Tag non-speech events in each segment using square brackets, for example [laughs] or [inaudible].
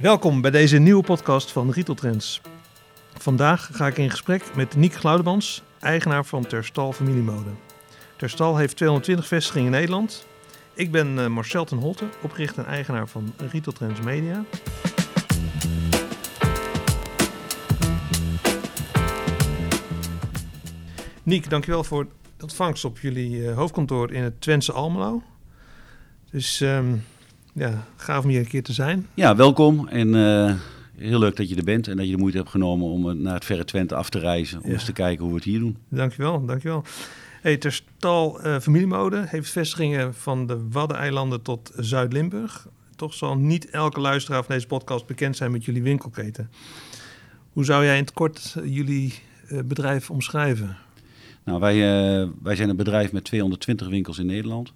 Welkom bij deze nieuwe podcast van Retail Trends. Vandaag ga ik in gesprek met Niek Glaudemans, eigenaar van Terstal Familiemode. Terstal heeft 220 vestigingen in Nederland. Ik ben eh, Marcel ten Holte, oprichter en eigenaar van Retail Trends Media. Niek, dankjewel voor ontvangst op jullie eh, hoofdkantoor in het Twentse Almelo. Dus ehm, ja, gaaf om hier een keer te zijn. Ja, welkom en uh, heel leuk dat je er bent en dat je de moeite hebt genomen om naar het verre Twente af te reizen. Om Ja. eens te kijken hoe we het hier doen. Dankjewel, dankjewel. Hey, Terstal eh Familiemode heeft vestigingen van de Waddeneilanden tot Zuid-Limburg. Toch zal niet elke luisteraar van deze podcast bekend zijn met jullie winkelketen. Hoe zou jij in het kort eh, jullie eh, bedrijf omschrijven? Nou, wij, eh, wij zijn een bedrijf met 220 winkels in Nederland.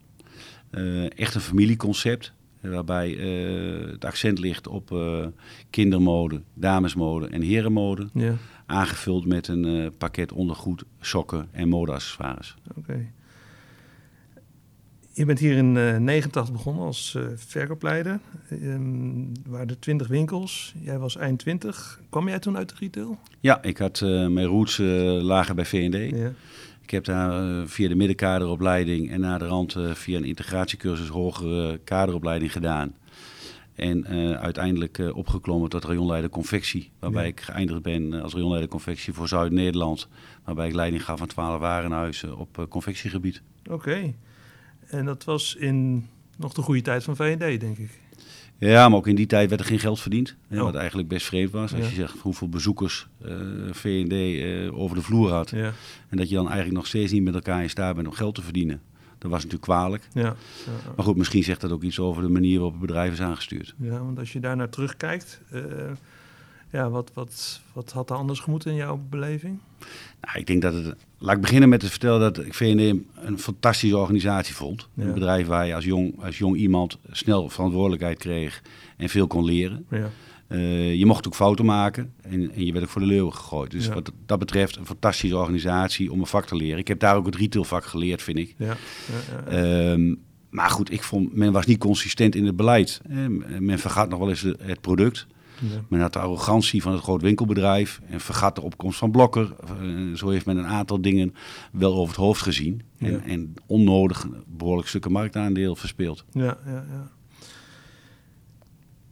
Eh, echt een familieconcept. Waarbij eh, het accent ligt op eh, kindermode, damesmode en herenmode. Ja, Aangevuld met een eh, pakket ondergoed, sokken en modeaccessoires. oké. Je bent hier in eh 89 begonnen als verkoopleider. Ehm waren er 20 winkels. Jij was eind 20. Kwam jij toen uit de retail? Ja, ik had mijn roots lagen bij V&D. Ja. Ik heb daar eh, via de middenkaderopleiding en na de rand eh, via een integratiecursus hogere kaderopleiding gedaan. En eh, uiteindelijk eh, opgeklommen tot rayonleider confectie. Waarbij Ja. ik geëindigd ben als rayonleider confectie voor Zuid-Nederland. Waarbij ik leiding gaf aan 12 warenhuizen op confectiegebied. Oké. En dat was in nog de goede tijd van V&D, denk ik. Ja, maar ook in die tijd werd er geen geld verdiend. Hè, Oh. Wat eigenlijk best vreemd was. Als Ja. je zegt hoeveel bezoekers eh V&D eh, over de vloer had. Ja, En dat je dan eigenlijk nog steeds niet met elkaar in staat bent om geld te verdienen. Dat was natuurlijk kwalijk. ja, Maar goed, misschien zegt dat ook iets over de manier waarop het bedrijf is aangestuurd. ja, want als je daar naar terugkijkt, eh, ja, wat, wat, wat had er anders gemoeten in jouw beleving? Nou, ik denk dat het. Laat ik beginnen met te vertellen dat ik VND een fantastische organisatie vond. Ja. Een bedrijf waar je als jong, als jong iemand snel verantwoordelijkheid kreeg en veel kon leren. Ja, Eh, je mocht ook fouten maken en, en je werd ook voor de leeuwen gegooid. Dus Ja. wat dat betreft een fantastische organisatie om een vak te leren. Ik heb daar ook het retailvak geleerd, vind ik. ja, ja, ja, ja. Ehm, maar goed, ik vond, men was niet consistent in het beleid. Eh, men vergat nog wel eens het product. Ja. Men had de arrogantie van het groot winkelbedrijf en vergat de opkomst van Blokker. Eh, Zo heeft men een aantal dingen wel over het hoofd gezien. En, Ja. en onnodig behoorlijk stukken marktaandeel verspeeld. ja, ja, ja.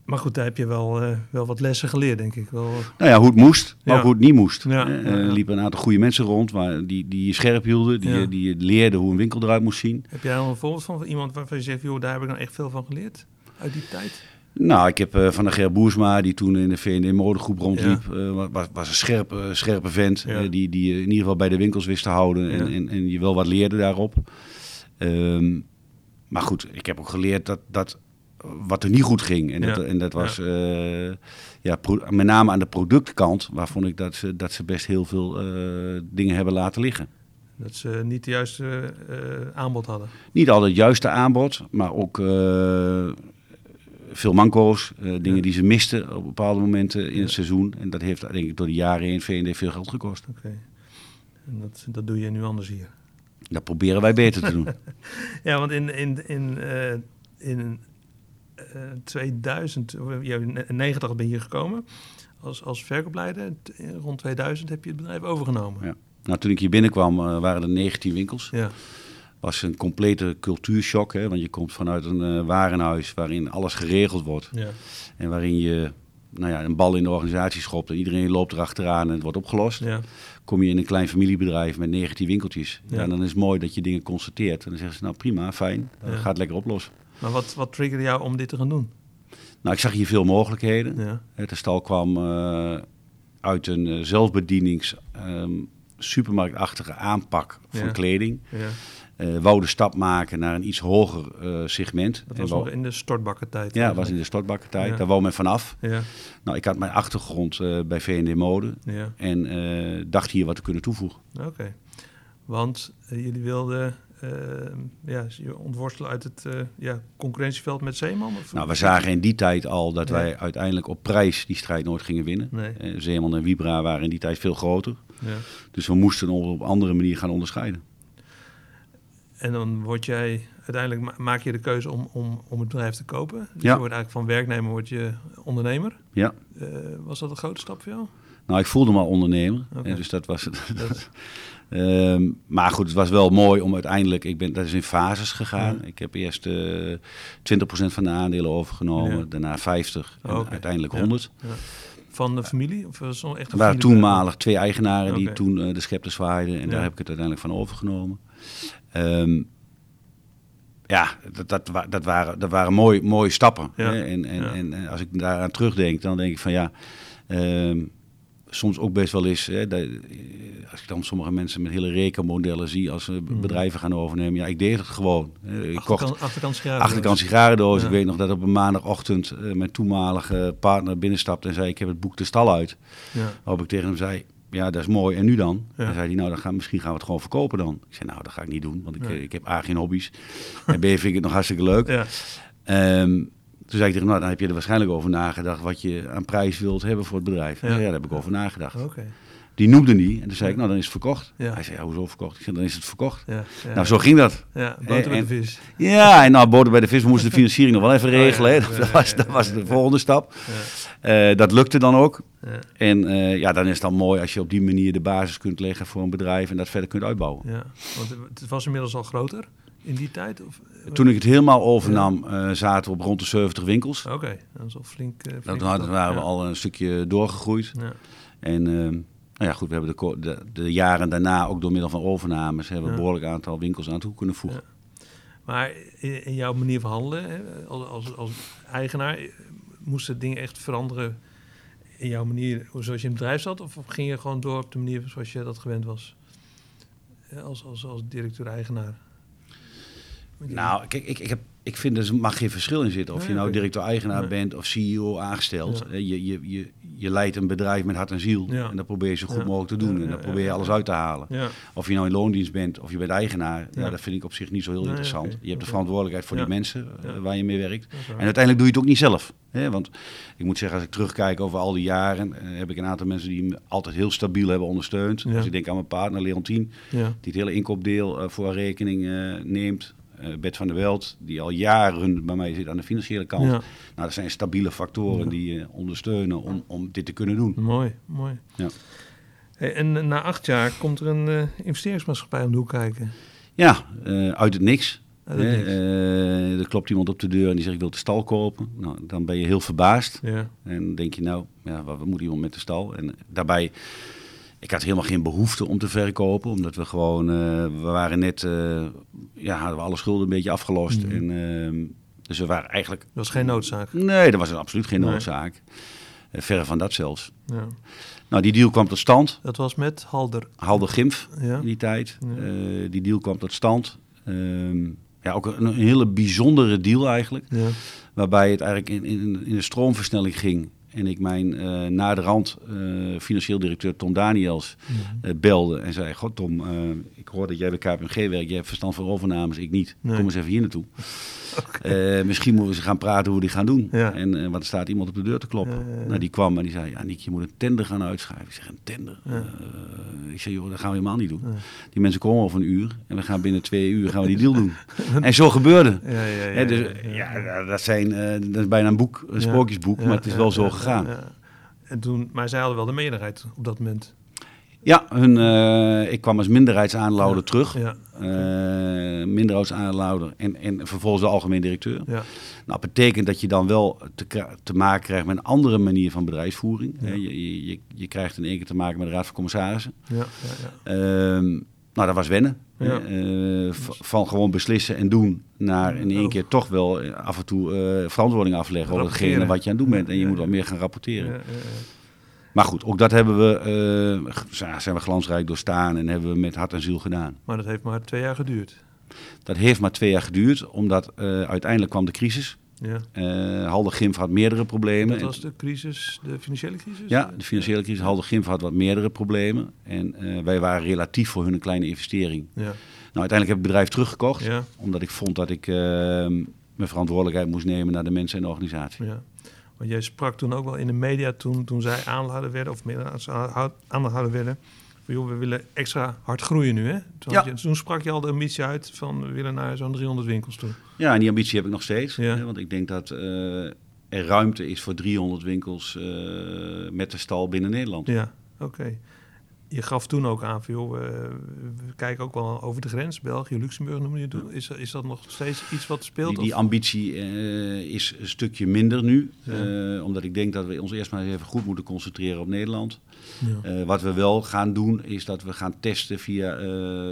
Maar goed, daar heb je wel, eh, wel wat lessen geleerd, denk ik. Wel, Nou ja, hoe het moest, maar Ja. ook hoe het niet moest. Ja, Eh. Er liepen een aantal goede mensen rond waar, die, die je scherp hielden. Die, je- die je leerden hoe een winkel eruit moest zien. heb jij al een voorbeeld van, van iemand waarvan je zegt, joh, daar heb ik nou echt veel van geleerd uit die tijd? Nou, ik heb eh, van de Ger Boersma, die toen in de V&D modegroep rondliep, eh, wa- was, was een scherpe, scherpe vent. Ja. eh, die, die je in ieder geval bij de winkels wist te houden en, Ja. en, en je wel wat leerde daarop. Ehm, maar goed, ik heb ook geleerd dat, dat wat er niet goed ging. En, dat, en dat was ja, pro- met name aan de productkant, waar vond ik dat ze, dat ze best heel veel dingen hebben laten liggen. Dat ze niet de juiste aanbod hadden. Niet altijd het juiste aanbod, maar ook veel manco's. eh, dingen Ja. die ze misten op bepaalde momenten in het seizoen. En dat heeft denk ik door de jaren heen V&D veel geld gekost. Oké. En dat, dat doe je nu anders hier. Dat proberen wij beter te doen. [laughs] Ja, want in, in, in, eh, in eh 2000, of, ja, in 90 ben je hier gekomen als, als verkoopleider. Rond 2000 heb je het bedrijf overgenomen. Ja. nou, toen ik hier binnenkwam eh, waren er 19 winkels. Ja, was een complete cultuurshock. Hè, want je komt vanuit een eh, warenhuis waarin alles geregeld wordt. ja, En waarin je nou ja, een bal in de organisatie schopt. En iedereen loopt erachteraan en het wordt opgelost. ja, kom je in een klein familiebedrijf met 19 winkeltjes. Ja. Ja. dan is het mooi dat je dingen constateert. En dan zeggen ze, nou prima, fijn, Ja. ga het lekker oplossen. Maar wat, wat triggerde jou om dit te gaan doen? Nou, ik zag hier veel mogelijkheden. Ja, Het De stal kwam eh, uit een eh, zelfbedienings, ehm, supermarktachtige aanpak van kleding. ja. Eh wou de stap maken naar een iets hoger eh, segment. Dat En was wou- nog in de stortbakkentijd. ja, was in de stortbakkentijd. Ja. Daar wou men vanaf. Ja, Nou, ik had mijn achtergrond eh, bij V&D Mode. ja, En dacht hier wat te kunnen toevoegen. oké. Want jullie wilden ja, je ontworstelen uit het eh, ja, concurrentieveld met Zeeman? Of, Nou, we zagen in die tijd al dat Ja. wij uiteindelijk op prijs die strijd nooit gingen winnen. Nee. Zeeman en Vibra waren in die tijd veel groter. Ja. Dus we moesten ons op een andere manier gaan onderscheiden. En dan word jij, uiteindelijk ma- maak je de keuze om, om, om het bedrijf te kopen. Dus Ja. je wordt eigenlijk van werknemer word je ondernemer. Ja. Eh, was dat een grote stap voor jou? Nou, ik voelde me al ondernemer. Hè, dus dat was het. [laughs] Dat- [laughs] Ehm, maar goed, het was wel mooi om uiteindelijk... Ik ben, dat is in fases gegaan. Ja. Ik heb eerst eh 20% van de aandelen overgenomen. Ja. Daarna 50 en uiteindelijk Ja. 100. Van de familie? Of was het echt Er een waren familie- toenmalig twee eigenaren die toen eh, de scepter zwaaiden. En Ja. daar heb ik het uiteindelijk van overgenomen. Ehm, ja, dat, dat, dat waren, dat waren mooie, mooie stappen. Ja. Hè? En, en, Ja. en, eh, als ik daaraan terugdenk, dan denk ik van ja... ehm, soms ook best wel eens, hè, dat, eh, als ik dan sommige mensen met hele rekenmodellen zie als ze Mhm. bedrijven gaan overnemen. Ja, ik deed het gewoon. hè. Ik kocht Achterkant, achterkant sigaren. achterkant sigarendoos. Ja. Ik weet nog dat op een maandagochtend eh, mijn toenmalige partner binnenstapte en zei ik heb het boek de stal uit. Ja. Waarop ik tegen hem zei, ja, dat is mooi. En nu dan? Ja. Dan zei hij, nou, dan gaan, misschien gaan we het gewoon verkopen dan. Ik zei, nou, dat ga ik niet doen, want ik, Nee. eh, ik heb A, geen hobby's. en B, vind ik het nog hartstikke leuk. Ja. Ehm, toen zei ik tegen nou, dan heb je er waarschijnlijk over nagedacht... wat je aan prijs wilt hebben voor het bedrijf. Ja. Ja, daar heb ik over nagedacht. Oké. Die noemde die. En toen zei ik, nou, dan is het verkocht. Ja. Hij zei, ja, hoezo verkocht? Ik zei, dan is het verkocht. Ja. Ja. Nou, zo ging dat. Ja, boter en- de vis. Ja, en nou, boter bij de vis, we moesten de financiering nog wel even Oh, regelen. hè. Dat was, dat was de volgende stap. Eh, dat lukte dan ook. Ja. En eh, ja, dan is het dan mooi als je op die manier de basis kunt leggen voor een bedrijf en dat verder kunt uitbouwen. ja. Want het was inmiddels al groter in die tijd? Of? Toen ik het helemaal overnam, eh, zaten we op rond de 70 winkels. Oké, dat is al flink. eh, flink Dat waren, waren we al een stukje doorgegroeid. Ja. En eh, nou ja, goed, we hebben de, de, de jaren daarna ook door middel van overnames hebben we een behoorlijk aantal winkels aan toe kunnen voegen. Maar in, jouw manier van handelen, hè, als, als, eigenaar, eh, moesten dingen echt veranderen in jouw manier zoals je in het bedrijf zat? Of ging je gewoon door op de manier zoals je dat gewend was? Eh, Als, als, als directeur-eigenaar? Nou, kijk, ik, ik, heb, ik vind er mag geen verschil in zitten. Of je nou directeur-eigenaar bent of CEO aangesteld. Je, je, je, je leidt een bedrijf met hart en ziel. En dat probeer je zo goed mogelijk te doen. En dan probeer je alles uit te halen. Of je nou in loondienst bent of je bent eigenaar. Ja. Dat vind ik op zich niet zo heel interessant. Je hebt de verantwoordelijkheid voor die mensen eh, waar je mee werkt. En uiteindelijk doe je het ook niet zelf. Hè? Want ik moet zeggen, als ik terugkijk over al die jaren... eh, heb ik een aantal mensen die me altijd heel stabiel hebben ondersteund. Als ik denk aan mijn partner Leontien... die het hele inkoopdeel eh, voor haar rekening neemt. Eh, Bert van der Welt, die al jaren bij mij zit aan de financiële kant. Ja. Nou, dat zijn stabiele factoren Ja. die je ondersteunen om, om dit te kunnen doen. Mooi, mooi. Ja. Hey, en eh, na acht jaar komt er een eh, investeringsmaatschappij om de hoek kijken. Ja, eh, uit het niks. Uit het Hè, niks. eh, er klopt iemand op de deur en die zegt ik wil de stal kopen. Nou, dan ben je heel verbaasd. Ja, En dan denk je nou, ja, wat, wat moet iemand met de stal? En daarbij, ik had helemaal geen behoefte om te verkopen. Omdat we gewoon, eh, we waren net, eh, ja, hadden we alle schulden een beetje afgelost. Mhm. En, ehm, dus we waren eigenlijk, dat was geen noodzaak. nee, dat was absoluut geen noodzaak. Eh, verre van dat zelfs. Ja. Nou, die deal kwam tot stand. Dat was met Halder. Halde Gimf Ja. in die tijd. Ja. Die deal kwam tot stand. Ehm, ja, ook een, een hele bijzondere deal eigenlijk. Ja. Waarbij het eigenlijk in, in, in een stroomversnelling ging. En ik mijn eh naderhand eh financieel directeur Tom Daniels Mhm. eh, belde en zei... God Tom, ik hoor dat jij bij KPMG werkt. Jij hebt verstand van overnames, ik niet. Nee. Kom eens even hier naartoe. [laughs] Eh, misschien moeten we eens gaan praten hoe we die gaan doen. Ja. En eh, want er staat iemand op de deur te kloppen. Ja. Nou, die kwam en die zei... Ja, Nick, je moet een tender gaan uitschrijven. Ik zeg, een tender? Eh, ik zeg, joh, dat gaan we helemaal niet doen. Die mensen komen over een uur. En we gaan binnen twee uur gaan we die deal doen. [laughs] en zo gebeurde. Ja, ja, dus, ja, dat, zijn, eh, dat is bijna een boek, een sprookjesboek, maar het is wel zo gegaan. En toen, maar zij hadden wel de meerderheid op dat moment. Ja, hun, eh, ik kwam als minderheidsaanlouder Ja. terug. Ja, Eh, minderheidsaanlouder en, en vervolgens de algemeen directeur. ja, Nou, dat betekent dat je dan wel te, te maken krijgt met een andere manier van bedrijfsvoering. Ja. Je, je, je, krijgt in één keer te maken met de Raad van Commissarissen. ja, ja, ja. Ehm, nou, dat was wennen. Ja. Eh, van gewoon beslissen en doen naar in één Oh. keer toch wel af en toe verantwoording afleggen over hetgene wat je aan het doen bent. En je moet wat meer gaan rapporteren. Maar goed, ook dat hebben we, ja, zijn we glansrijk doorstaan en hebben we met hart en ziel gedaan. Maar dat heeft maar twee jaar geduurd. Dat heeft maar twee jaar geduurd, omdat eh, uiteindelijk kwam de crisis. Ja. Eh Halde Gimf had meerdere problemen. Dat was de crisis, de financiële crisis? Ja, de financiële crisis. Halde Gimf had wat meerdere problemen. En wij waren relatief voor hun een kleine investering. Ja, Nou, uiteindelijk heb ik het bedrijf teruggekocht. ja, Omdat ik vond dat ik mijn verantwoordelijkheid moest nemen naar de mensen en de organisatie. ja. Want jij sprak toen ook wel in de media toen, toen zij aandeelhouder werden, of meer aandeelhouder werden. Van, joh, we willen extra hard groeien nu, hè? Toen, had Ja. je- toen sprak je al de ambitie uit van we willen naar zo'n 300 winkels toe. Ja, en die ambitie heb ik nog steeds. Ja. Hè, want ik denk dat eh, er ruimte is voor 300 winkels eh, met de stal binnen Nederland. Ja, oké. Je gaf toen ook aan, van, joh, we, kijken ook wel over de grens. België, Luxemburg noem je het. Is, is dat nog steeds iets wat speelt? Die, die ambitie eh, is een stukje minder nu. Ja. eh, omdat ik denk dat we ons eerst maar even goed moeten concentreren op Nederland. Ja. Eh, wat we wel gaan doen, is dat we gaan testen via,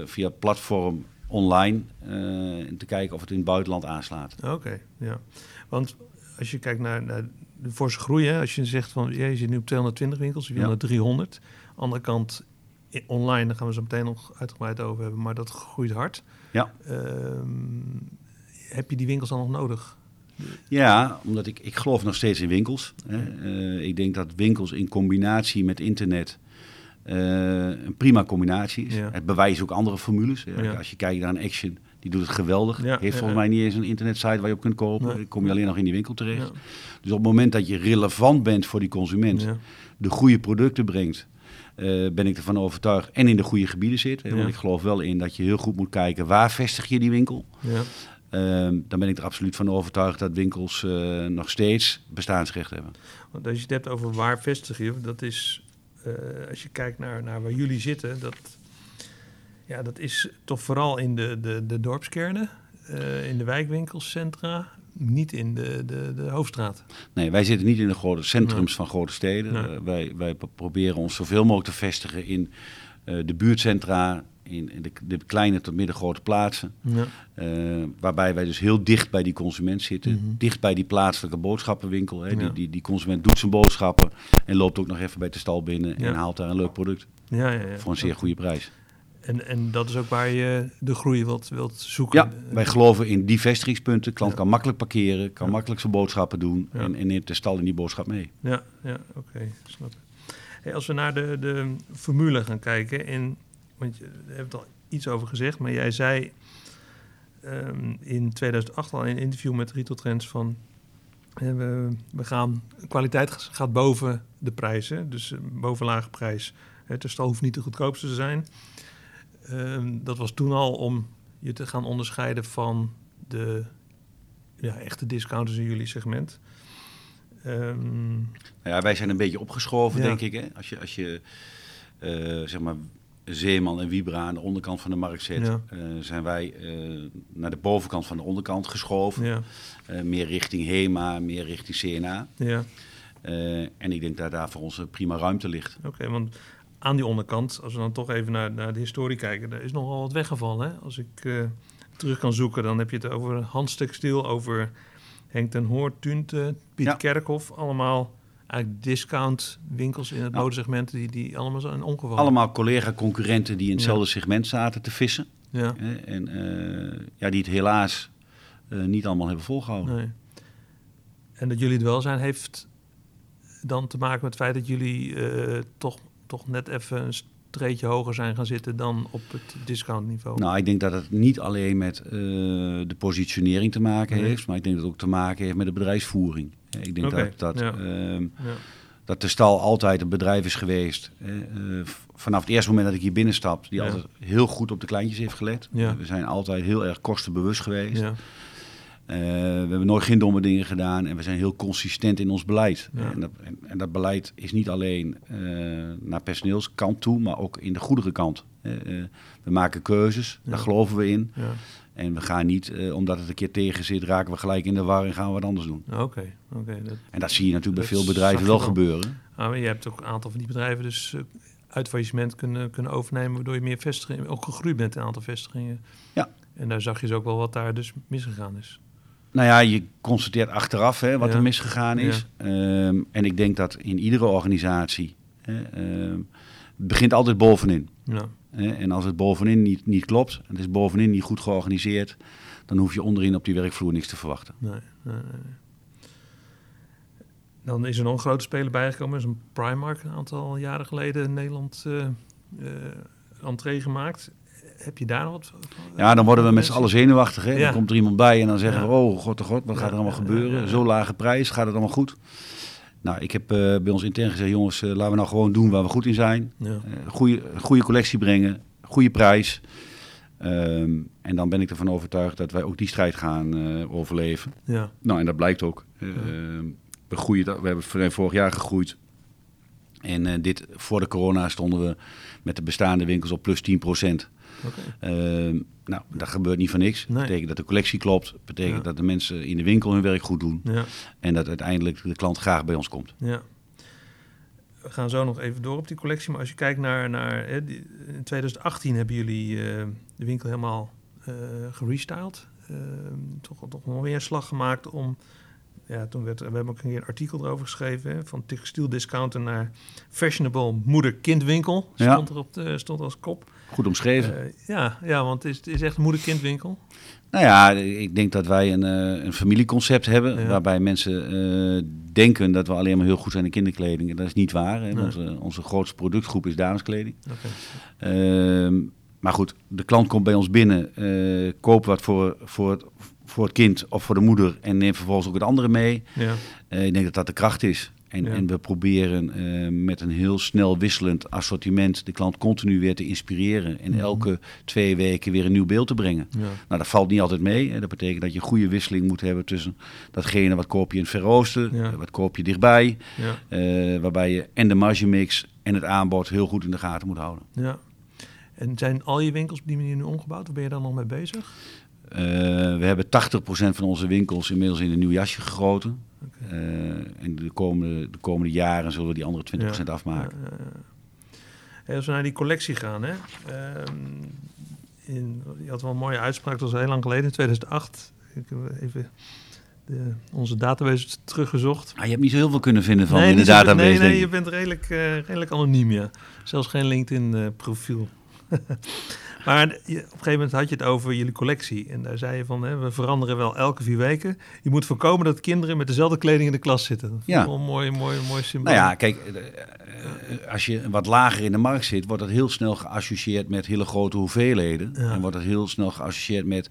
via platform online. en te kijken of het in het buitenland aanslaat. Oké, ja. Want als je kijkt naar, naar de forse groei, hè, als je zegt van je zit nu op 220 winkels, je wil Ja. naar 300. Andere kant online, daar gaan we zo meteen nog uitgebreid over hebben, maar dat groeit hard. Ja. Ehm, heb je die winkels dan nog nodig? Ja, omdat ik, ik geloof nog steeds in winkels. Hè. Eh, ik denk dat winkels in combinatie met internet eh, een prima combinatie is. Ja. Het bewijst ook andere formules. Ja. Als je kijkt naar een Action, die doet het geweldig. Ja, Heeft volgens mij niet eens een internetsite waar je op kunt kopen. Nee. Dan kom je alleen nog in die winkel terecht. Dus op het moment dat je relevant bent voor die consument, de goede producten brengt, eh, ben ik ervan overtuigd en in de goede gebieden zit. Hè, want ik geloof wel in dat je heel goed moet kijken waar vestig je die winkel. Ja. Ehm, dan ben ik er absoluut van overtuigd dat winkels eh, nog steeds bestaansrecht hebben. Want als je het hebt over waar vestig je, dat is, eh, als je kijkt naar, naar waar jullie zitten, dat, ja, dat is toch vooral in de, de, de dorpskernen, eh, in de wijkwinkelcentra, niet in de, de, de hoofdstraat. Nee, wij zitten niet in de grote centrums van grote steden. Nee. Eh, wij, wij pro- proberen ons zoveel mogelijk te vestigen in eh, de buurtcentra, in, in de, de kleine tot middengrote plaatsen. Ja. Eh, waarbij wij dus heel dicht bij die consument zitten. Mhm. Dicht bij die plaatselijke boodschappenwinkel. Hè. Ja. Die, die, die consument doet zijn boodschappen en loopt ook nog even bij de stal binnen Ja. en haalt daar een leuk product Ja, ja, ja. voor een zeer goede prijs. En, en dat is ook waar je de groei wilt, wilt zoeken. Ja, wij geloven in die vestigingspunten. Klant Ja. kan makkelijk parkeren, kan Ja. makkelijk zijn boodschappen doen en, en neemt de stal in die boodschap mee. Ja, ja oké, snap ik. Hey, als we naar de, de formule gaan kijken, en, want je hebt al iets over gezegd, maar jij zei ehm, in 2008 al in een interview met Retail Trends van we, we gaan, kwaliteit gaat boven de prijzen, dus eh, boven lage prijs. Het stal hoeft niet de goedkoopste te zijn. Ehm, dat was toen al om je te gaan onderscheiden van de ja, echte discounters in jullie segment. Ehm, Nou ja, wij zijn een beetje opgeschoven, Ja. denk ik. Hè? Als je, als je eh, zeg maar Zeeman en Wiebra aan de onderkant van de markt zet, Ja. eh, zijn wij eh, naar de bovenkant van de onderkant geschoven. ja, meer richting HEMA, meer richting CNA. ja. En ik denk dat daar voor ons prima ruimte ligt. Oké, want aan die onderkant, als we dan toch even naar, naar de historie kijken, daar is nogal wat weggevallen. Hè? Als ik eh, terug kan zoeken, dan heb je het over Hans Textiel, over Henk ten Hoort, Tunte, Piet Ja. Kerkhoff. Allemaal eigenlijk discount winkels in het Ja. modesegment die, die allemaal zijn omgevallen. Allemaal collega-concurrenten die in hetzelfde segment zaten te vissen. Ja, Hè? En eh, ja, die het helaas eh, niet allemaal hebben volgehouden. nee. En dat jullie het wel zijn, heeft dan te maken met het feit dat jullie toch, toch net even een streetje hoger zijn gaan zitten dan op het discountniveau. Nou, ik denk dat het niet alleen met eh, de positionering te maken Nee. heeft, maar ik denk dat het ook te maken heeft met de bedrijfsvoering. Eh, Ik denk dat, dat, ja. ehm, Ja. dat de stal altijd een bedrijf is geweest. eh, vanaf het eerste moment dat ik hier binnenstap, die Ja. altijd heel goed op de kleintjes heeft gelet. We zijn altijd heel erg kostenbewust geweest. Eh, we hebben nooit geen domme dingen gedaan en we zijn heel consistent in ons beleid. Ja. En, dat, en, en dat beleid is niet alleen eh, naar personeelskant toe, maar ook in de goederenkant. Eh, eh, we maken keuzes, daar geloven we in. Ja. En we gaan niet, omdat het een keer tegen zit, raken we gelijk in de war en gaan we wat anders doen. Oké, oké. En dat zie je natuurlijk bij veel bedrijven wel gebeuren. Ah, maar je hebt ook een aantal van die bedrijven dus uit faillissement kunnen, kunnen overnemen, waardoor je meer vestigingen, ook gegroeid bent in een aantal vestigingen. Ja. En daar zag je dus ook wel wat daar dus misgegaan is. Nou ja, je constateert achteraf hè, wat Ja. er misgegaan is. Ehm, en ik denk dat in iedere organisatie, hè, ehm, het begint altijd bovenin. Ja, Hè, en als het bovenin niet, niet klopt, en het is bovenin niet goed georganiseerd, dan hoef je onderin op die werkvloer niks te verwachten. nee, nee, nee, nee. Dan is er nog een grote speler bijgekomen, is een Primark een aantal jaren geleden in Nederland eh eh entree gemaakt. Heb je daar nog wat van? Ja, dan worden we met z'n allen zenuwachtig. Hè? Ja. Dan komt er iemand bij en dan zeggen we, oh god, oh god, wat gaat er allemaal gebeuren? Zo lage prijs, gaat het allemaal goed? Nou, ik heb eh, bij ons intern gezegd, jongens, eh, laten we nou gewoon doen waar we goed in zijn. Ja, Eh, goede, goede collectie brengen, goede prijs. Ehm, en dan ben ik ervan overtuigd dat wij ook die strijd gaan overleven. ja, Nou, en dat blijkt ook. Eh, Ja. ehm, we, groeien, we hebben vorig jaar gegroeid. En dit, voor de corona stonden we met de bestaande winkels op plus 10 procent. Okay. Uh, nou, dat gebeurt niet voor niks. Dat betekent dat de collectie klopt. Dat betekent dat de mensen in de winkel hun werk goed doen. Ja. En dat uiteindelijk de klant graag bij ons komt. Ja. We gaan zo nog even door op die collectie. Maar als je kijkt naar... naar hè, die, in 2018 hebben jullie uh, de winkel helemaal uh, gerestyled. Ehm, toch, toch nog weer een slag gemaakt om ja, toen werd, we hebben ook een keer een artikel erover geschreven. Hè, van textieldiscounter naar fashionable moeder-kindwinkel. Stond, erop de, stond als kop. Goed omschreven. Uh, ja, ja, want het is, het is echt een moeder-kindwinkel. Nou ja, ik denk dat wij een, uh, een familieconcept hebben. Waarbij mensen uh, denken dat we alleen maar heel goed zijn in kinderkleding. En dat is niet waar. Hè. Onze, onze grootste productvergroep is dameskleding. Okay. Ehm, maar goed, de klant komt bij ons binnen, koopt wat voor, voor het voor het kind of voor de moeder en neem vervolgens ook het andere mee. Ja. Uh, ik denk dat dat de kracht is. En, en we proberen uh, met een heel snel wisselend assortiment de klant continu weer te inspireren. En mhm. elke twee weken weer een nieuw beeld te brengen. Ja. Nou, dat valt niet altijd mee. Hè. Dat betekent dat je een goede wisseling moet hebben tussen datgene wat koop je in het verroosten, ja. wat koop je dichtbij. Uh, waarbij je en de margemix en het aanbod heel goed in de gaten moet houden. Ja. En zijn al je winkels op die manier nu omgebouwd? Of ben je daar nog mee bezig? Uh, we hebben 80% van onze winkels inmiddels in een nieuw jasje gegoten. Okay. Uh, en de komende, de komende jaren zullen we die andere 20% ja. afmaken. Als we naar die collectie gaan, hè. Uh, in, je had wel een mooie uitspraak, dat was heel lang geleden, in 2008. Ik heb even de, onze database teruggezocht. Ah, je hebt niet zo heel veel kunnen vinden van nee, in de database. Nee, nee, je bent redelijk, uh, redelijk anoniem, ja. Zelfs geen LinkedIn-profiel. [laughs] Maar op een gegeven moment had je het over jullie collectie. En daar zei je van, hè, we veranderen wel elke vier weken. Je moet voorkomen dat kinderen met dezelfde kleding in de klas zitten. Ja. Een mooi, mooi, mooi symbool. Nou ja, kijk, eh, eh, als je wat lager in de markt zit, wordt dat heel snel geassocieerd met hele grote hoeveelheden. En wordt dat heel snel geassocieerd met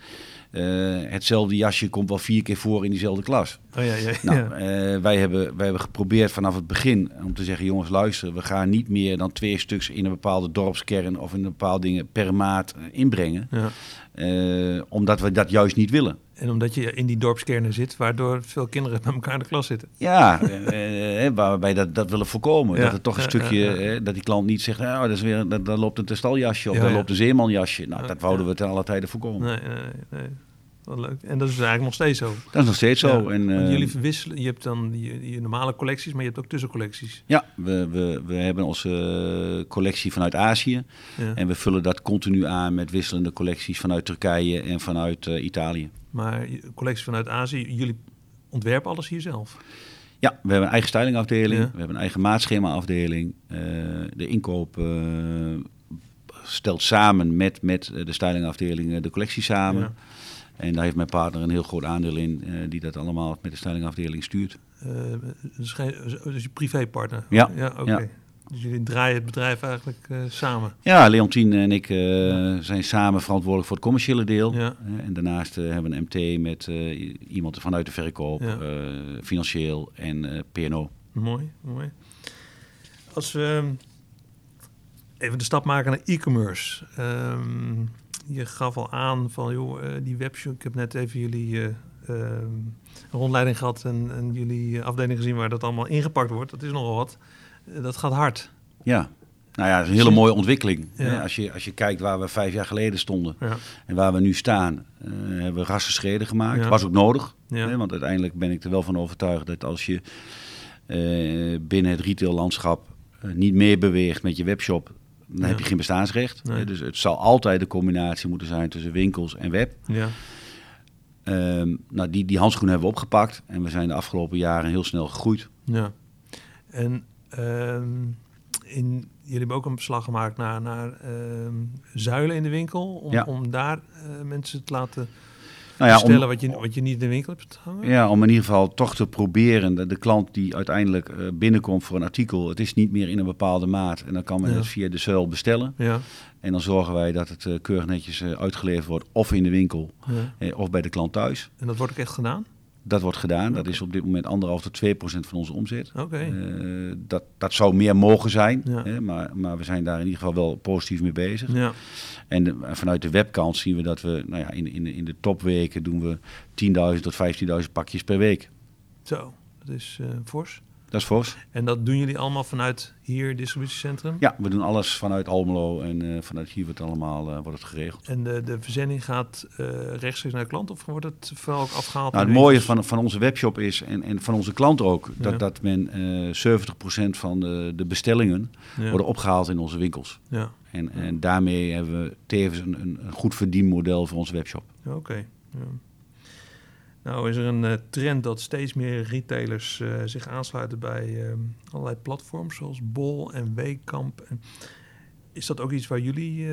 hetzelfde jasje komt wel vier keer voor in diezelfde klas. Oh, ja, ja, nou, uh, wij, hebben, wij hebben geprobeerd vanaf het begin om te zeggen: jongens, luister, we gaan niet meer dan twee stuks in een bepaalde dorpskern of in een bepaalde dingen per maat inbrengen. Ja. Uh, omdat we dat juist niet willen. En omdat je in die dorpskernen zit, waardoor veel kinderen met elkaar in de klas zitten. Ja, eh, waarbij dat, dat willen voorkomen. Dat het toch een stukje, dat die klant niet zegt, oh, dat is weer, dat, dat loopt een testaljasje of daar loopt een zeemanjasje. Nou, dat wouden we ten alle tijde voorkomen. Nee, nee, nee. Wat leuk. En dat is eigenlijk nog steeds zo. Dat is nog steeds zo. en, uh, jullie verwisselen, je hebt dan je, je, normale collecties, maar je hebt ook tussencollecties. Ja, we, we, we hebben onze uh, collectie vanuit Azië. Ja. En we vullen dat continu aan met wisselende collecties vanuit Turkije en vanuit uh, Italië. Maar collecties vanuit Azië, jullie ontwerpen alles hier zelf? Ja, we hebben een eigen stylingafdeling. Ja. We hebben een eigen maatschema-afdeling. de inkoop stelt samen met, met de stylingafdeling de collectie samen. En daar heeft mijn partner een heel groot aandeel in, uh, die dat allemaal met de stylingafdeling stuurt. Uh, dus, dus je privépartner? Ja. ja Oké. Okay. Ja. Dus jullie draaien het bedrijf eigenlijk uh, samen? Ja, Leontien en ik zijn samen verantwoordelijk voor het commerciële deel. Ja. en daarnaast hebben we een MT met iemand vanuit de verkoop, financieel en PNO. Mooi, mooi. Als we even de stap maken naar e-commerce. Um, je gaf al aan van, joh, uh, die webshop. Ik heb net even jullie uh, uh, rondleiding gehad en, en jullie afdeling gezien waar dat allemaal ingepakt wordt. Dat is nogal wat. dat gaat hard. Ja. Nou ja, het is een hele mooie ontwikkeling. Ja. Als, je, als je kijkt waar we vijf jaar geleden stonden ja. en waar we nu staan, hebben we rassen schreden gemaakt. Ja. Was ook nodig. Hè, want uiteindelijk ben ik er wel van overtuigd dat als je binnen het retaillandschap niet meer beweegt met je webshop, dan heb je geen bestaansrecht. Dus het zal altijd de combinatie moeten zijn tussen winkels en web. Ja. Um, nou, die, die handschoenen hebben we opgepakt en we zijn de afgelopen jaren heel snel gegroeid. Ja. En um, in, jullie hebben ook een beslag gemaakt naar, naar um, zuilen in de winkel, om, ja. om daar uh, mensen te laten nou ja, stellen wat, je, wat je niet in de winkel hebt hangen? Ja, om in ieder geval toch te proberen. De, de klant die uiteindelijk uh, binnenkomt voor een artikel, het is niet meer in een bepaalde maat. En dan kan men ja. het via de zuil bestellen. Ja. En dan zorgen wij dat het uh, keurig netjes uh, uitgeleverd wordt, of in de winkel, ja. of bij de klant thuis. En dat wordt ook echt gedaan? Dat wordt gedaan. Okay. Dat is op dit moment anderhalf tot 2 procent van onze omzet. Okay. Uh, dat, dat zou meer mogen zijn, ja. hè, maar, maar we zijn daar in ieder geval wel positief mee bezig. Ja. En de, vanuit de webkant zien we dat we nou ja, in, in, in de topweken doen we 10.000 tot 15.000 pakjes per week. Zo, Dat is uh, fors. Dat is fors. En dat doen jullie allemaal vanuit hier, distributiecentrum? Ja, we doen alles vanuit Almelo en uh, vanuit hier wordt, allemaal, uh, wordt het geregeld. En de, de verzending gaat uh, rechtstreeks naar de klant of wordt het vooral ook afgehaald? Nou, het mooie van, van onze webshop is, en, en van onze klanten ook, dat, ja. dat men 70% van de, de bestellingen ja. worden opgehaald in onze winkels. Ja. En, en daarmee hebben we tevens een, een, een goed verdienmodel voor onze webshop. Oké. Okay. Nou is er een uh, trend dat steeds meer retailers uh, zich aansluiten bij uh, allerlei platforms zoals Bol en Weekamp. Is dat ook iets waar jullie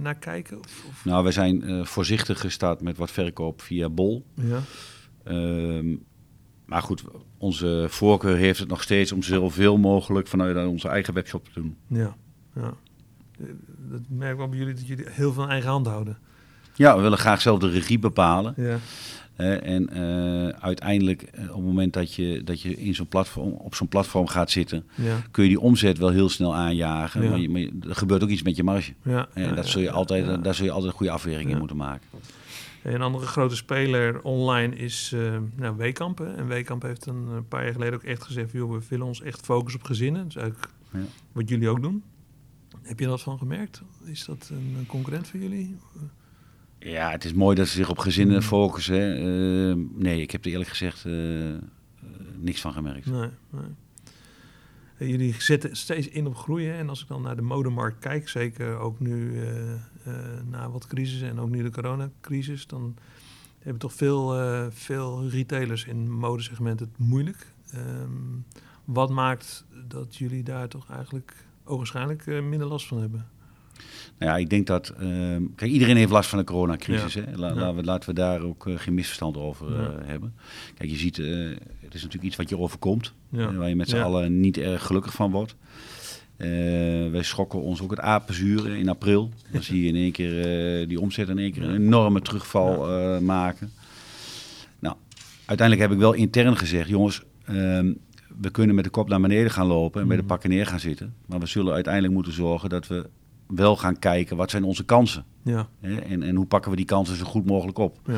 naar kijken? Of, of? Nou, wij zijn voorzichtig gestart met wat verkoop via Bol. Ja. Ehm, maar goed, onze voorkeur heeft het nog steeds om zoveel mogelijk vanuit onze eigen webshop te doen. Ja, ja. dat merk ik wel bij jullie dat jullie heel veel eigen hand houden. Ja, we willen graag zelf de regie bepalen. Ja. Uh, en uh, uiteindelijk, uh, op het moment dat je, dat je in zo'n platform, op zo'n platform gaat zitten, ja. kun je die omzet wel heel snel aanjagen. Ja. Maar, je, maar er gebeurt ook iets met je marge. Ja, En ja, dat zul je altijd. Daar zul je altijd een goede afweging in moeten maken. Een andere grote speler online is eh nou, Weekamp. hè. En Weekamp heeft een eh, paar jaar geleden ook echt gezegd... Joh, we willen ons echt focussen op gezinnen. Is eigenlijk Ja. wat jullie ook doen. Heb je dat van gemerkt? Is dat een, een concurrent voor jullie? Ja, het is mooi dat ze zich op gezinnen Mm. focussen. hè. Eh, nee, ik heb er eerlijk gezegd eh, niks van gemerkt. Nee, nee. Jullie zetten steeds in op groeien. En als ik dan naar de modemarkt kijk, zeker ook nu na wat crisis en ook nu de coronacrisis, dan hebben toch veel, veel retailers in modesegment het moeilijk. Ehm, wat maakt dat jullie daar toch eigenlijk ogenschijnlijk minder last van hebben? Nou ja, ik denk dat... ehm, kijk, iedereen heeft last van de coronacrisis. Ja. Hè? La- Ja. laten, we, laten we daar ook eh, geen misverstand over eh, Ja. hebben. Kijk, je ziet, eh, het is natuurlijk iets wat je overkomt. Waar je met z'n allen niet erg gelukkig van wordt. Wij schrokken ons ook het apenzuren in april. Dan zie je in één keer die omzet in één keer een enorme terugval maken. Nou, uiteindelijk heb ik wel intern gezegd, jongens, ehm, we kunnen met de kop naar beneden gaan lopen en bij de Mhm. pakken neer gaan zitten. Maar we zullen uiteindelijk moeten zorgen dat we wel gaan kijken wat zijn onze kansen. Ja, Hè? En, en hoe pakken we die kansen zo goed mogelijk op. ja,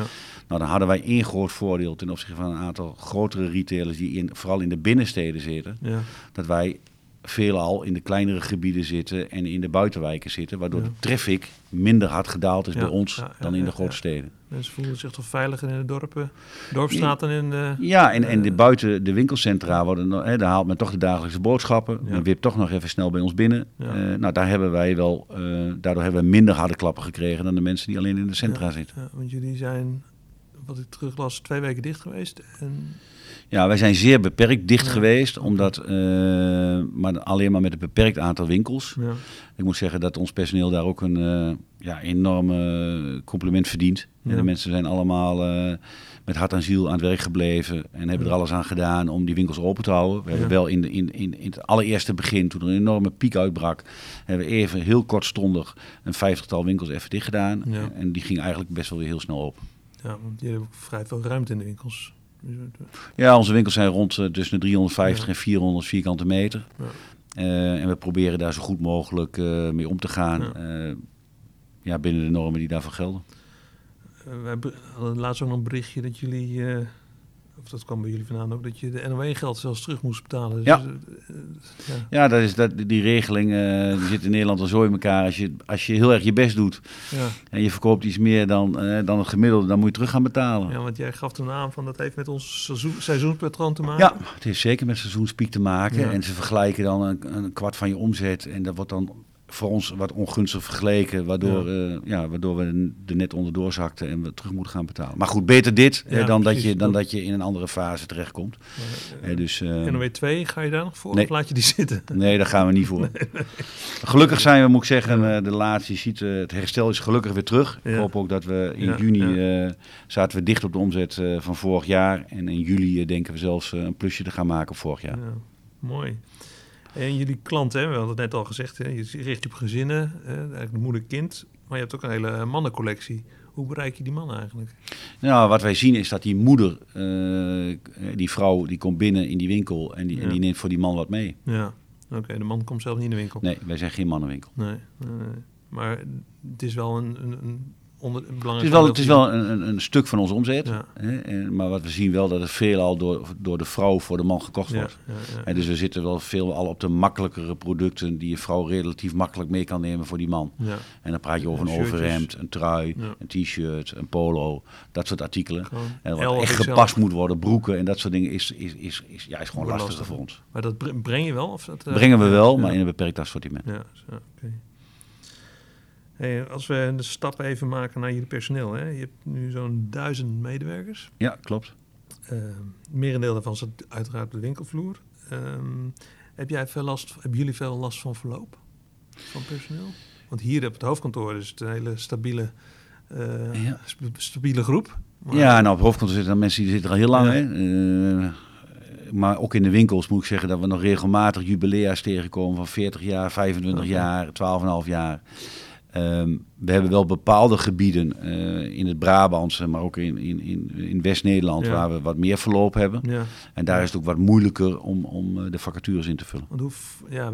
Nou, dan hadden wij één groot voordeel ten opzichte van een aantal grotere retailers die in, vooral in de binnensteden zitten. ja, Dat wij veelal in de kleinere gebieden zitten en in de buitenwijken zitten. Waardoor de traffic minder hard gedaald is bij ons dan in de grote steden. mensen voelen zich toch veiliger in de dorpen, dorpsstraten en in de... Ja, en, en de, Eh, buiten de winkelcentra worden, hè, daar haalt men toch de dagelijkse boodschappen. Ja. Men wipt toch nog even snel bij ons binnen. Ja. Eh, nou, daar hebben wij wel, eh, daardoor hebben we minder harde klappen gekregen dan de mensen die alleen in de centra Ja. zitten. Ja, want jullie zijn, wat ik teruglas, twee weken dicht geweest. En, Ja, wij zijn zeer beperkt dicht Ja. geweest, omdat, eh, maar alleen maar met een beperkt aantal winkels. ja, Ik moet zeggen dat ons personeel daar ook een eh, ja, enorme compliment verdient. Ja. En de mensen zijn allemaal eh, met hart en ziel aan het werk gebleven en hebben er alles aan gedaan om die winkels open te houden. We hebben wel in, de, in, in, in het allereerste begin, toen er een enorme piek uitbrak, hebben we even heel kortstondig een vijftigtal winkels even dicht gedaan. En die ging eigenlijk best wel weer heel snel open. Ja, want jullie hebben ook vrij veel ruimte in de winkels. Dus, eh, Ja, onze winkels zijn rond eh, tussen de 350 Ja. en 400 vierkante meter. Ja. Eh, en we proberen daar zo goed mogelijk mee om te gaan. Ja. Ja. binnen de normen die daarvoor gelden. be- hadden laatst ook nog een berichtje dat jullie, of dat kwam bij jullie vandaan ook, dat je de NOW-geld zelfs terug moest betalen. Dus, Ja. eh, eh, ja. Ja, dat is, dat, die regeling eh, die zit in Nederland al zo in elkaar. Als je, als je heel erg je best doet Ja. en je verkoopt iets meer dan, dan het gemiddelde, dan moet je terug gaan betalen. ja, want jij gaf toen aan van dat heeft met ons seizoen, seizoenspatroon te maken. Ja, het heeft zeker met seizoenspiek te maken. En ze vergelijken dan een, een kwart van je omzet. En dat wordt dan voor ons wat ongunstig vergeleken. Waardoor, ja. ja, waardoor we er net onderdoor zakten en we terug moeten gaan betalen. Maar goed, beter dit eh, dan, dat je, dan dat je in een andere fase terechtkomt. Maar, Eh, eh, dus, eh, NOW 2, ga je daar nog voor nee. of laat je die zitten? [laughs] Nee, daar gaan we niet voor. [laughs] Gelukkig zijn we, moet ik zeggen, eh, de laatste. Je ziet, eh, het herstel is gelukkig weer terug. Ik hoop ook dat we in juni eh, zaten we dicht op de omzet eh, van vorig jaar. En in juli eh, denken we zelfs eh, een plusje te gaan maken vorig jaar. Ja, mooi. En jullie klanten, hè, we hadden het net al gezegd, hè, je richt je op gezinnen, hè, eigenlijk de moeder-kind, maar je hebt ook een hele mannencollectie. Hoe bereik je die mannen eigenlijk? Nou, wat wij zien is dat die moeder, eh, die vrouw, die komt binnen in die winkel en die, en die neemt voor die man wat mee. Ja, oké, de man komt zelf niet in de winkel. Nee, wij zijn geen mannenwinkel. Nee, nee, nee. Maar het is wel een, een, een onder, Het is wel, het is wel een, een, een stuk van onze omzet. Ja. Hè? En, maar wat we zien wel dat het veelal door, door de vrouw voor de man gekocht wordt. Ja. En dus we zitten wel veel al op de makkelijkere producten die je vrouw relatief makkelijk mee kan nemen voor die man. Ja, En dan praat je over een Shirtjes. overhemd, een trui, een t-shirt, een polo, dat soort artikelen. gewoon En wat 11 echt gepast moet worden, broeken en dat soort dingen, is, is, is, is, ja, is gewoon lastiger lastig. voor ons. Maar dat bre- breng je wel? Of dat, eh, Brengen we wel, maar in een beperkt assortiment. Ja, zo. Hey, als we de stap even maken naar jullie personeel. Hè? Je hebt nu zo'n duizend medewerkers. Ja, klopt. Uh, merendeel daarvan zit uiteraard op de winkelvloer. Ehm, heb jij veel last, hebben jullie veel last van verloop van personeel? Want hier op het hoofdkantoor is het een hele stabiele, eh, Ja. stabiele groep. Maar- Ja, nou op hoofdkantoor zitten dan mensen die zitten er al heel lang. Ja. Hè? Eh, maar ook in de winkels moet ik zeggen dat we nog regelmatig jubilea's tegenkomen van 40 jaar, 25 Oké. jaar, 12,5 jaar. Ehm, we hebben wel bepaalde gebieden eh, in het Brabantse, maar ook in, in, in, in West-Nederland, Ja. waar we wat meer verloop hebben. Ja, En daar is het ook wat moeilijker om, om eh, de vacatures in te vullen. want hoe, ja,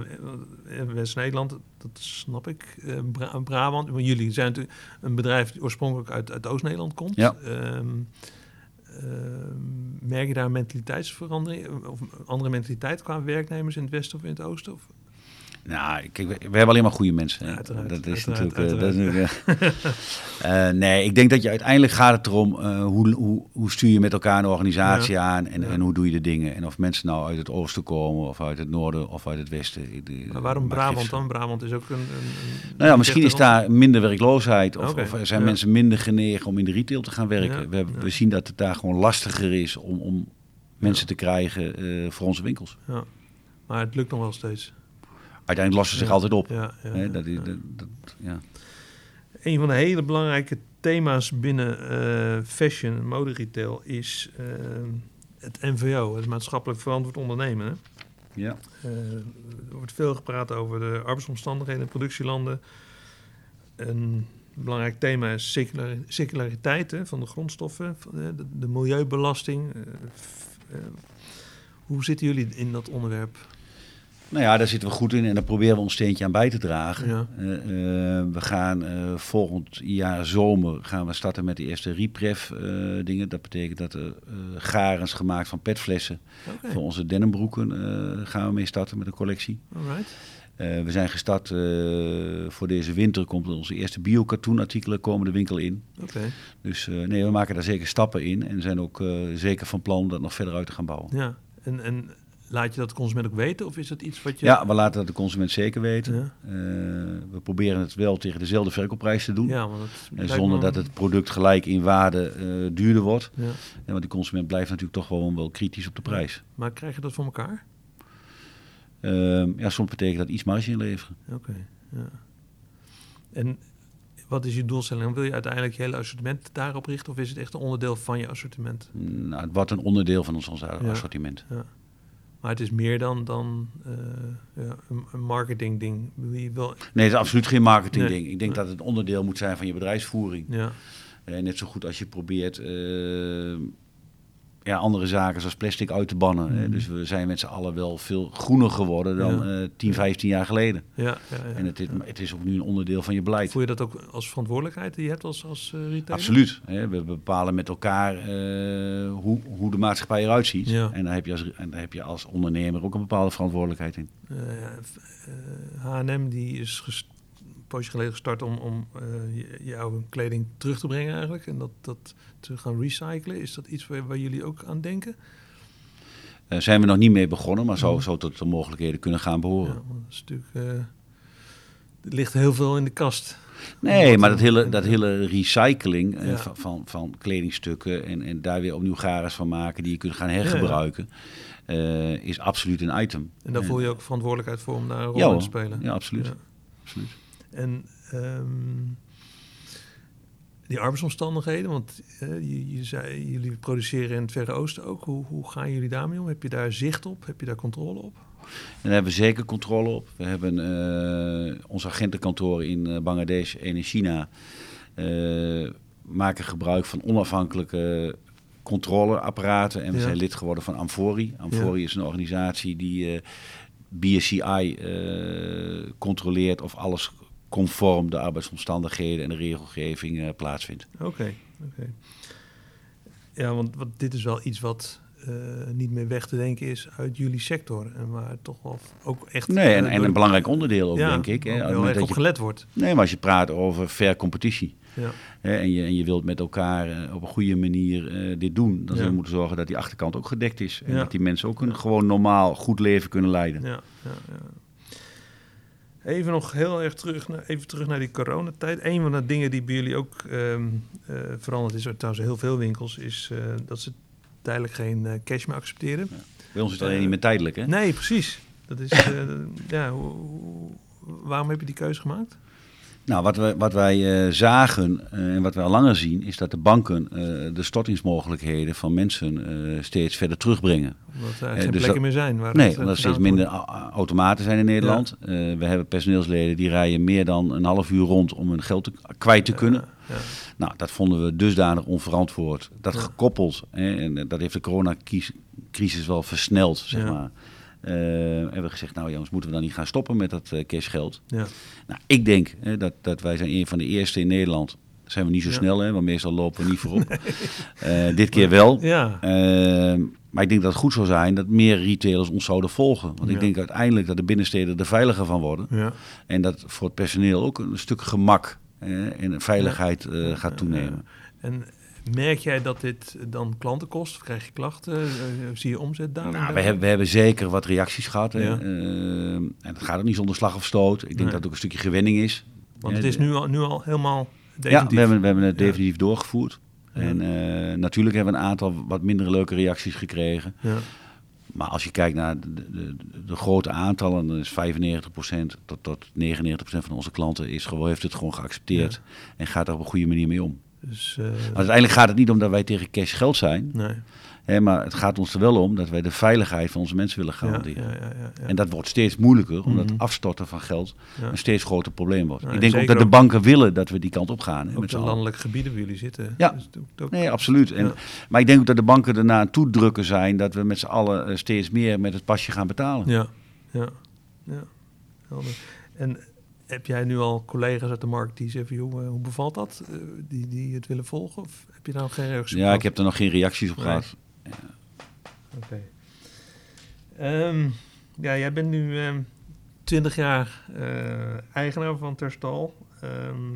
in West-Nederland, dat snap ik. Eh, Bra- Brabant, maar jullie zijn natuurlijk een bedrijf die oorspronkelijk uit, uit Oost-Nederland komt. Ja. Ehm, ehm, merk je daar mentaliteitsverandering of andere mentaliteit qua werknemers in het westen of in het oosten? Of? Nou, kijk, we, we hebben alleen maar goede mensen. uiteraard, dat is uiteraard, natuurlijk. eh, dat is natuurlijk, [laughs] eh, eh, nee, ik denk dat je uiteindelijk gaat het erom hoe, hoe, hoe stuur je met elkaar een organisatie aan en, Ja. en hoe doe je de dingen. En of mensen nou uit het oosten komen of uit het noorden of uit het westen. Maar waarom Brabant dan? Brabant is ook een... een, Nou ja, misschien is daar minder werkloosheid of, of zijn ja. mensen minder genegen om in de retail te gaan werken. We, we zien dat het daar gewoon lastiger is om, om mensen te krijgen voor onze winkels. Ja. Maar het lukt nog wel steeds. Uiteindelijk lossen ze zich altijd op. Ja, dat, is- ja. dat, dat- ja. Een van de hele belangrijke thema's binnen eh, fashion, moderetail, is eh, het MVO, het maatschappelijk verantwoord ondernemen. Hè? Ja. Eh, er wordt veel gepraat over de arbeidsomstandigheden in productielanden. Een belangrijk thema is circular- circulariteit hè, van de grondstoffen, van, de, de milieubelasting. hoe zitten jullie in dat onderwerp? Nou ja, daar zitten we goed in en daar proberen we ons steentje aan bij te dragen. Ja. Eh, eh, we gaan eh, volgend jaar zomer gaan we starten met de eerste repref dingen. Dat betekent dat er garens gemaakt van petflessen voor onze denimbroeken eh, gaan we mee starten met een collectie. alright. We zijn gestart voor deze winter, komt onze eerste bio-cartoonartikelen komen de winkel in. Dus nee, we maken daar zeker stappen in en zijn ook zeker van plan dat nog verder uit te gaan bouwen. ja. En, en laat je dat de consument ook weten? Of is dat iets wat je... Ja, we laten dat de consument zeker weten. Ja. Eh, we proberen het wel tegen dezelfde verkoopprijs te doen. Ja, dat zonder me- dat het product gelijk in waarde eh, duurder wordt. Ja. Ja, want de consument blijft natuurlijk toch gewoon wel kritisch op de prijs. Maar krijg je dat voor elkaar? Ehm, ja, soms betekent dat iets marge inleveren. Oké, ja. En wat is je doelstelling? Wil je uiteindelijk je hele assortiment daarop richten? Of is het echt een onderdeel van je assortiment? Nou, het wordt een onderdeel van ons, ons assortiment. Maar het is meer dan, dan eh, ja, een, een marketing ding. Wil je wel... Nee, het is absoluut geen marketingding. Nee. Ik denk dat het onderdeel moet zijn van je bedrijfsvoering. Ja, Eh, net zo goed als je probeert eh, ja, andere zaken zoals plastic uit te bannen. Mhm. Dus we zijn met z'n allen wel veel groener geworden dan Ja. eh 10, 15 jaar geleden. ja, ja, ja, En het het is ook nu een onderdeel van je beleid. Voel je dat ook als verantwoordelijkheid die je hebt als, als eh, retailer? Absoluut. Hè. We bepalen met elkaar eh, hoe, hoe de maatschappij eruit ziet. Ja. En, daar heb je als, en daar heb je als ondernemer ook een bepaalde verantwoordelijkheid in. Eh, H&M die is ges- een poosje geleden gestart om, om eh, je- jouw kleding terug te brengen eigenlijk. En dat, dat te gaan recyclen. Is dat iets waar, waar jullie ook aan denken? Daar zijn we nog niet mee begonnen, maar zou, Mhm. zou tot de mogelijkheden kunnen gaan behoren. Ja, dat is natuurlijk... eh, er ligt heel veel in de kast. Nee, maar dat hele, dat hele recycling eh, Ja. van, van, van kledingstukken en, en daar weer opnieuw garens van maken die je kunt gaan hergebruiken, eh, is absoluut een item. En daar voel je ook verantwoordelijkheid voor om daar een rol in te spelen. Ja, absoluut. Ja. absoluut. En ehm, die arbeidsomstandigheden, want eh, je, je zei, jullie produceren in het Verre Oosten ook. Hoe, hoe gaan jullie daarmee om? Heb je daar zicht op? Heb je daar controle op? En daar hebben we zeker controle op. We hebben eh onze agentenkantoren in eh, Bangladesh en in China maken gebruik van onafhankelijke controleapparaten. En we Ja. zijn lid geworden van Amfori. Amfori is een organisatie die eh, BSCI controleert of alles conform de arbeidsomstandigheden en de regelgeving eh, plaatsvindt. Oké, oké. Ja, want, dit is wel iets wat eh, niet meer weg te denken is uit jullie sector. En waar toch wel ook echt... Nee, en, eh, en een belangrijk onderdeel ook, ja, denk ik. Hè, heel erg dat op je- gelet wordt. Nee, maar als je praat over fair competitie. Ja, Hè, en, je, en je wilt met elkaar op een goede manier dit doen. Dan Ja. zul je moeten zorgen dat die achterkant ook gedekt is. En dat die mensen ook een gewoon normaal goed leven kunnen leiden. ja, ja, ja. Even nog heel erg terug naar, even terug naar die coronatijd. Een van de dingen die bij jullie ook ehm, eh, veranderd is, trouwens heel veel winkels, is eh, dat ze tijdelijk geen eh, cash meer accepteren. Bij ons is het alleen niet meer tijdelijk, hè? Nee, precies. Dat is, [laughs] ja, hoe, hoe- waarom heb je die keuze gemaakt? Nou, wat, we, wat wij eh, zagen eh, en wat wij al langer zien, is dat de banken eh, de stortingsmogelijkheden van mensen steeds verder terugbrengen. Omdat er geen dus plekken dat- meer zijn. Waar Nee, het, omdat er steeds minder automaten zijn in Nederland. We hebben personeelsleden die rijden meer dan een half uur rond om hun geld te, kwijt te kunnen. Ja, ja. Nou, dat vonden we dusdanig onverantwoord. Dat gekoppeld, hè, en dat heeft de coronacrisis wel versneld, zeg maar. Eh, hebben we gezegd, nou jongens, moeten we dan niet gaan stoppen met dat eh, cashgeld? Ja. Nou, ik denk hè, dat, dat wij zijn een van de eerste in Nederland. Zijn we niet zo Ja. snel, hè, want meestal lopen we niet voorop. [laughs] Eh, dit keer wel. Ja. Maar ik denk dat het goed zou zijn dat meer retailers ons zouden volgen. Want Ja. ik denk uiteindelijk dat de binnensteden er veiliger van worden. ja. En dat voor het personeel ook een stuk gemak en veiligheid gaat toenemen. En merk jij dat dit dan klanten kost? Of krijg je klachten? Eh, zie je omzet daar? Nou, we, hebben, we hebben zeker wat reacties gehad. Ja. Eh, en dat gaat ook niet zonder slag of stoot. Ik denk Nee. dat het ook een stukje gewenning is. Want Eh, het is nu al, nu al helemaal Ja, we hebben, we hebben het Ja. definitief doorgevoerd. En eh, natuurlijk hebben we een aantal wat minder leuke reacties gekregen. Ja. Maar als je kijkt naar de, de, de grote aantallen, dan is 95% tot, tot 99% van onze klanten is gewoon, heeft het gewoon geaccepteerd. En gaat er op een goede manier mee om. Dus, eh, uiteindelijk gaat het niet om dat wij tegen cash geld zijn. nee. Hè, maar het gaat ons er wel om dat wij de veiligheid van onze mensen willen garanderen. ja, ja, ja, ja. En dat wordt steeds moeilijker, omdat Mhm. afstorten van geld een steeds groter probleem wordt. Ja, ik en denk ook dat de banken willen dat we die kant op gaan. hè, Ook met de landelijke gebieden waar jullie zitten. Ja. Dus het ook- Nee, absoluut. En. Maar ik denk ook dat de banken erna aan toedrukken zijn dat we met z'n allen eh, steeds meer met het pasje gaan betalen. Ja, ja, ja. Helder. En heb jij nu al collega's uit de markt die zeggen, joh, hoe bevalt dat? Eh, die, die het willen volgen? Of heb je daar nog geen reacties op Ja, gehad? ik heb er nog geen reacties op gehad. Oké. Ehm, ja, jij bent nu ehm 20 jaar eh, eigenaar van Terstal. Ehm,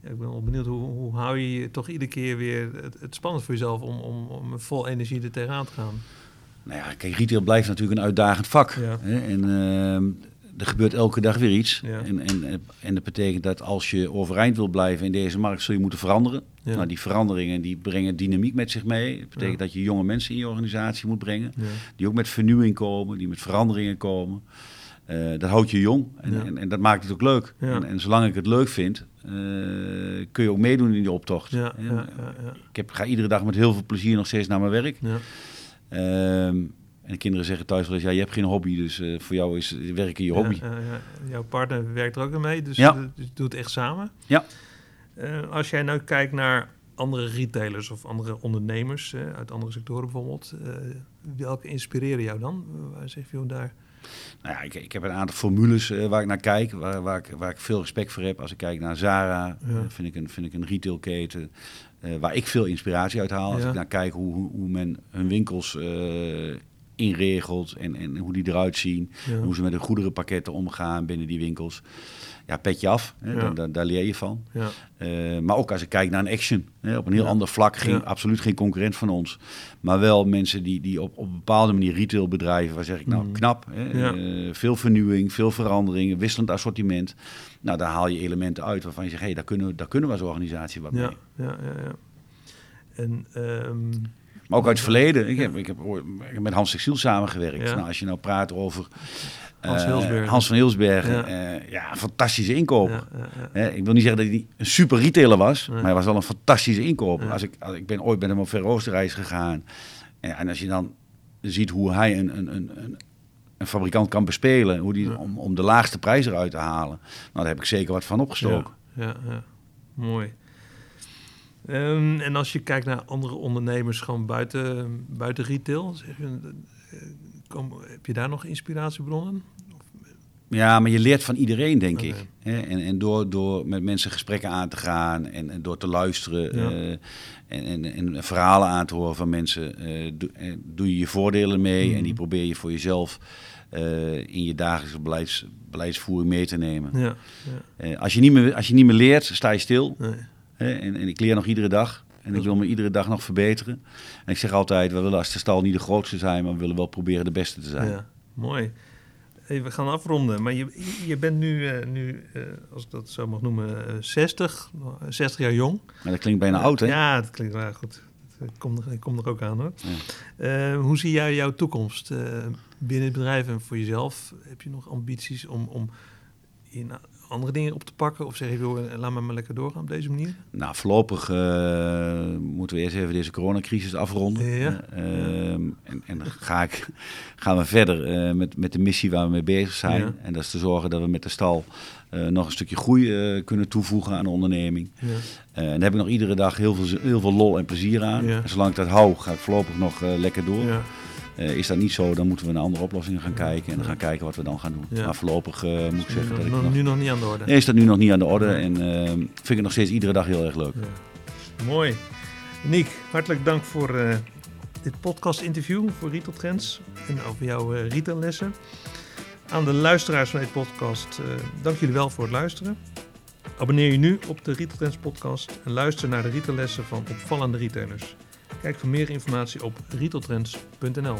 ja, ik ben wel benieuwd, hoe, hoe hou je je toch iedere keer weer het, het spannend voor jezelf om, om, om vol energie er tegenaan te gaan? Nou ja, kijk, retail blijft natuurlijk een uitdagend vak. Ja. Hè? En er gebeurt elke dag weer iets. Ja. En, en, en dat betekent dat als je overeind wil blijven in deze markt, zul je moeten veranderen. Ja. Nou, die veranderingen die brengen dynamiek met zich mee. Dat betekent Ja. dat je jonge mensen in je organisatie moet brengen. Die ook met vernieuwing komen, die met veranderingen komen. Eh, dat houdt je jong en, en, en dat maakt het ook leuk. En, en zolang ik het leuk vind, eh, kun je ook meedoen in die optocht. Ja, En, ja, ja, ja. Ik heb, ga iedere dag met heel veel plezier nog steeds naar mijn werk. ja. En de kinderen zeggen thuis wel eens, ja, je hebt geen hobby, dus eh, voor jou is werken je hobby. Ja, ja, ja. Jouw partner werkt er ook aan mee, dus Ja. eh, je doet het echt samen. Ja. Eh, als jij nou kijkt naar andere retailers of andere ondernemers eh, uit andere sectoren bijvoorbeeld, eh, welke inspireren jou dan? Eh, Waar zeg je daar? Nou ja, ik, ik heb een aantal formules eh, waar ik naar kijk, waar, waar, ik, waar ik veel respect voor heb. Als ik kijk naar Zara, Ja. eh, vind, ik een, vind ik een retailketen eh, waar ik veel inspiratie uit haal. Als Ja. ik naar kijk hoe, hoe, hoe men hun winkels eh, inregelt en, en hoe die eruit zien. Ja. Hoe ze met de goederenpakketten omgaan binnen die winkels. Ja, petje af, hè, Ja. daar, daar, leer je van. Ja. Eh, maar ook als ik kijk naar een action. Hè, op een heel ander vlak. Geen. Absoluut geen concurrent van ons. Maar wel mensen die, die op, op een bepaalde manier retailbedrijven. Waar zeg ik nou Mhm. knap. Hè, eh, veel vernieuwing, veel veranderingen, wisselend assortiment. Nou, daar haal je elementen uit waarvan je zegt. Hé, daar, kunnen, we- daar kunnen we als organisatie wat Ja, mee. ja, ja, ja. En ehm, Maar ook uit het verleden. Ik heb, ik heb, ooit- ik heb met Hans Textiel samengewerkt. Nou, als je nou praat over... Hans eh. Hans van Hilsbergen. Ja. Ja, ja fantastische inkoper. ja, ja, ik wil niet zeggen dat hij een super retailer was, maar hij was wel een fantastische inkoper. Als ik, als, ik ben ooit met hem op Veroosterreis gegaan. En, als je dan ziet hoe hij een, een, een, een, fabrikant kan bespelen, hoe die, om, om de laagste prijs eruit te halen, nou, daar heb ik zeker wat van opgestoken. Ja. mooi. Ehm, en als je kijkt naar andere ondernemers, gewoon buiten, buiten retail, zeg je, eh, kom, heb je daar nog inspiratiebronnen? Ja, maar je leert van iedereen, denk ik. En, en door, door met mensen gesprekken aan te gaan en, en door te luisteren Ja. eh, en, en, en verhalen aan te horen van mensen, eh, doe, doe je je voordelen mee Mhm. en die probeer je voor jezelf in je dagelijkse beleids, beleidsvoering mee te nemen. Ja, ja. Als, je niet meer, als je niet meer leert, sta je stil. Nee. En, en ik leer nog iedere dag. En ik wil me iedere dag nog verbeteren. En ik zeg altijd, we willen als de stal niet de grootste zijn, maar we willen wel proberen de beste te zijn. Ja, mooi. Hey, we gaan afronden, maar je, je bent nu, eh, nu eh, als ik dat zo mag noemen, eh, 60, eh, 60 jaar jong. Maar dat klinkt bijna oud, hè? Ja, dat klinkt wel goed. Ik kom, er, ik kom er ook aan hoor. Eh, hoe zie jij jouw toekomst binnen het bedrijf en voor jezelf? Heb je nog ambities om, om in andere dingen op te pakken? Of zeg je, joh, laat me maar lekker doorgaan op deze manier? Nou, voorlopig eh, moeten we eerst even deze coronacrisis afronden. Ja. Eh, ehm, en, en dan ga ik, gaan we verder eh, met, met de missie waar we mee bezig zijn. Ja. En dat is te zorgen dat we met de stal nog een stukje groei kunnen toevoegen aan de onderneming. Ja. En daar heb ik nog iedere dag heel veel, heel veel lol en plezier aan. En zolang ik dat hou, ga ik voorlopig nog lekker door. Eh, is dat niet zo, dan moeten we naar andere oplossingen gaan kijken. En dan gaan kijken wat we dan gaan doen. Ja. Maar voorlopig eh, moet ik zeggen nu, dat ik nog, nog... nu nog niet aan de orde. Nee, is dat nu nog niet aan de orde. En eh, vind ik het nog steeds iedere dag heel erg leuk. Ja. Mooi. Niek, hartelijk dank voor dit podcast-interview voor Retail Trends en over jouw eh retaillessen. Aan de luisteraars van deze podcast, dank jullie wel voor het luisteren. Abonneer je nu op de Retail Trends podcast en luister naar de retaillessen van opvallende retailers. Kijk voor meer informatie op retailtrends.nl.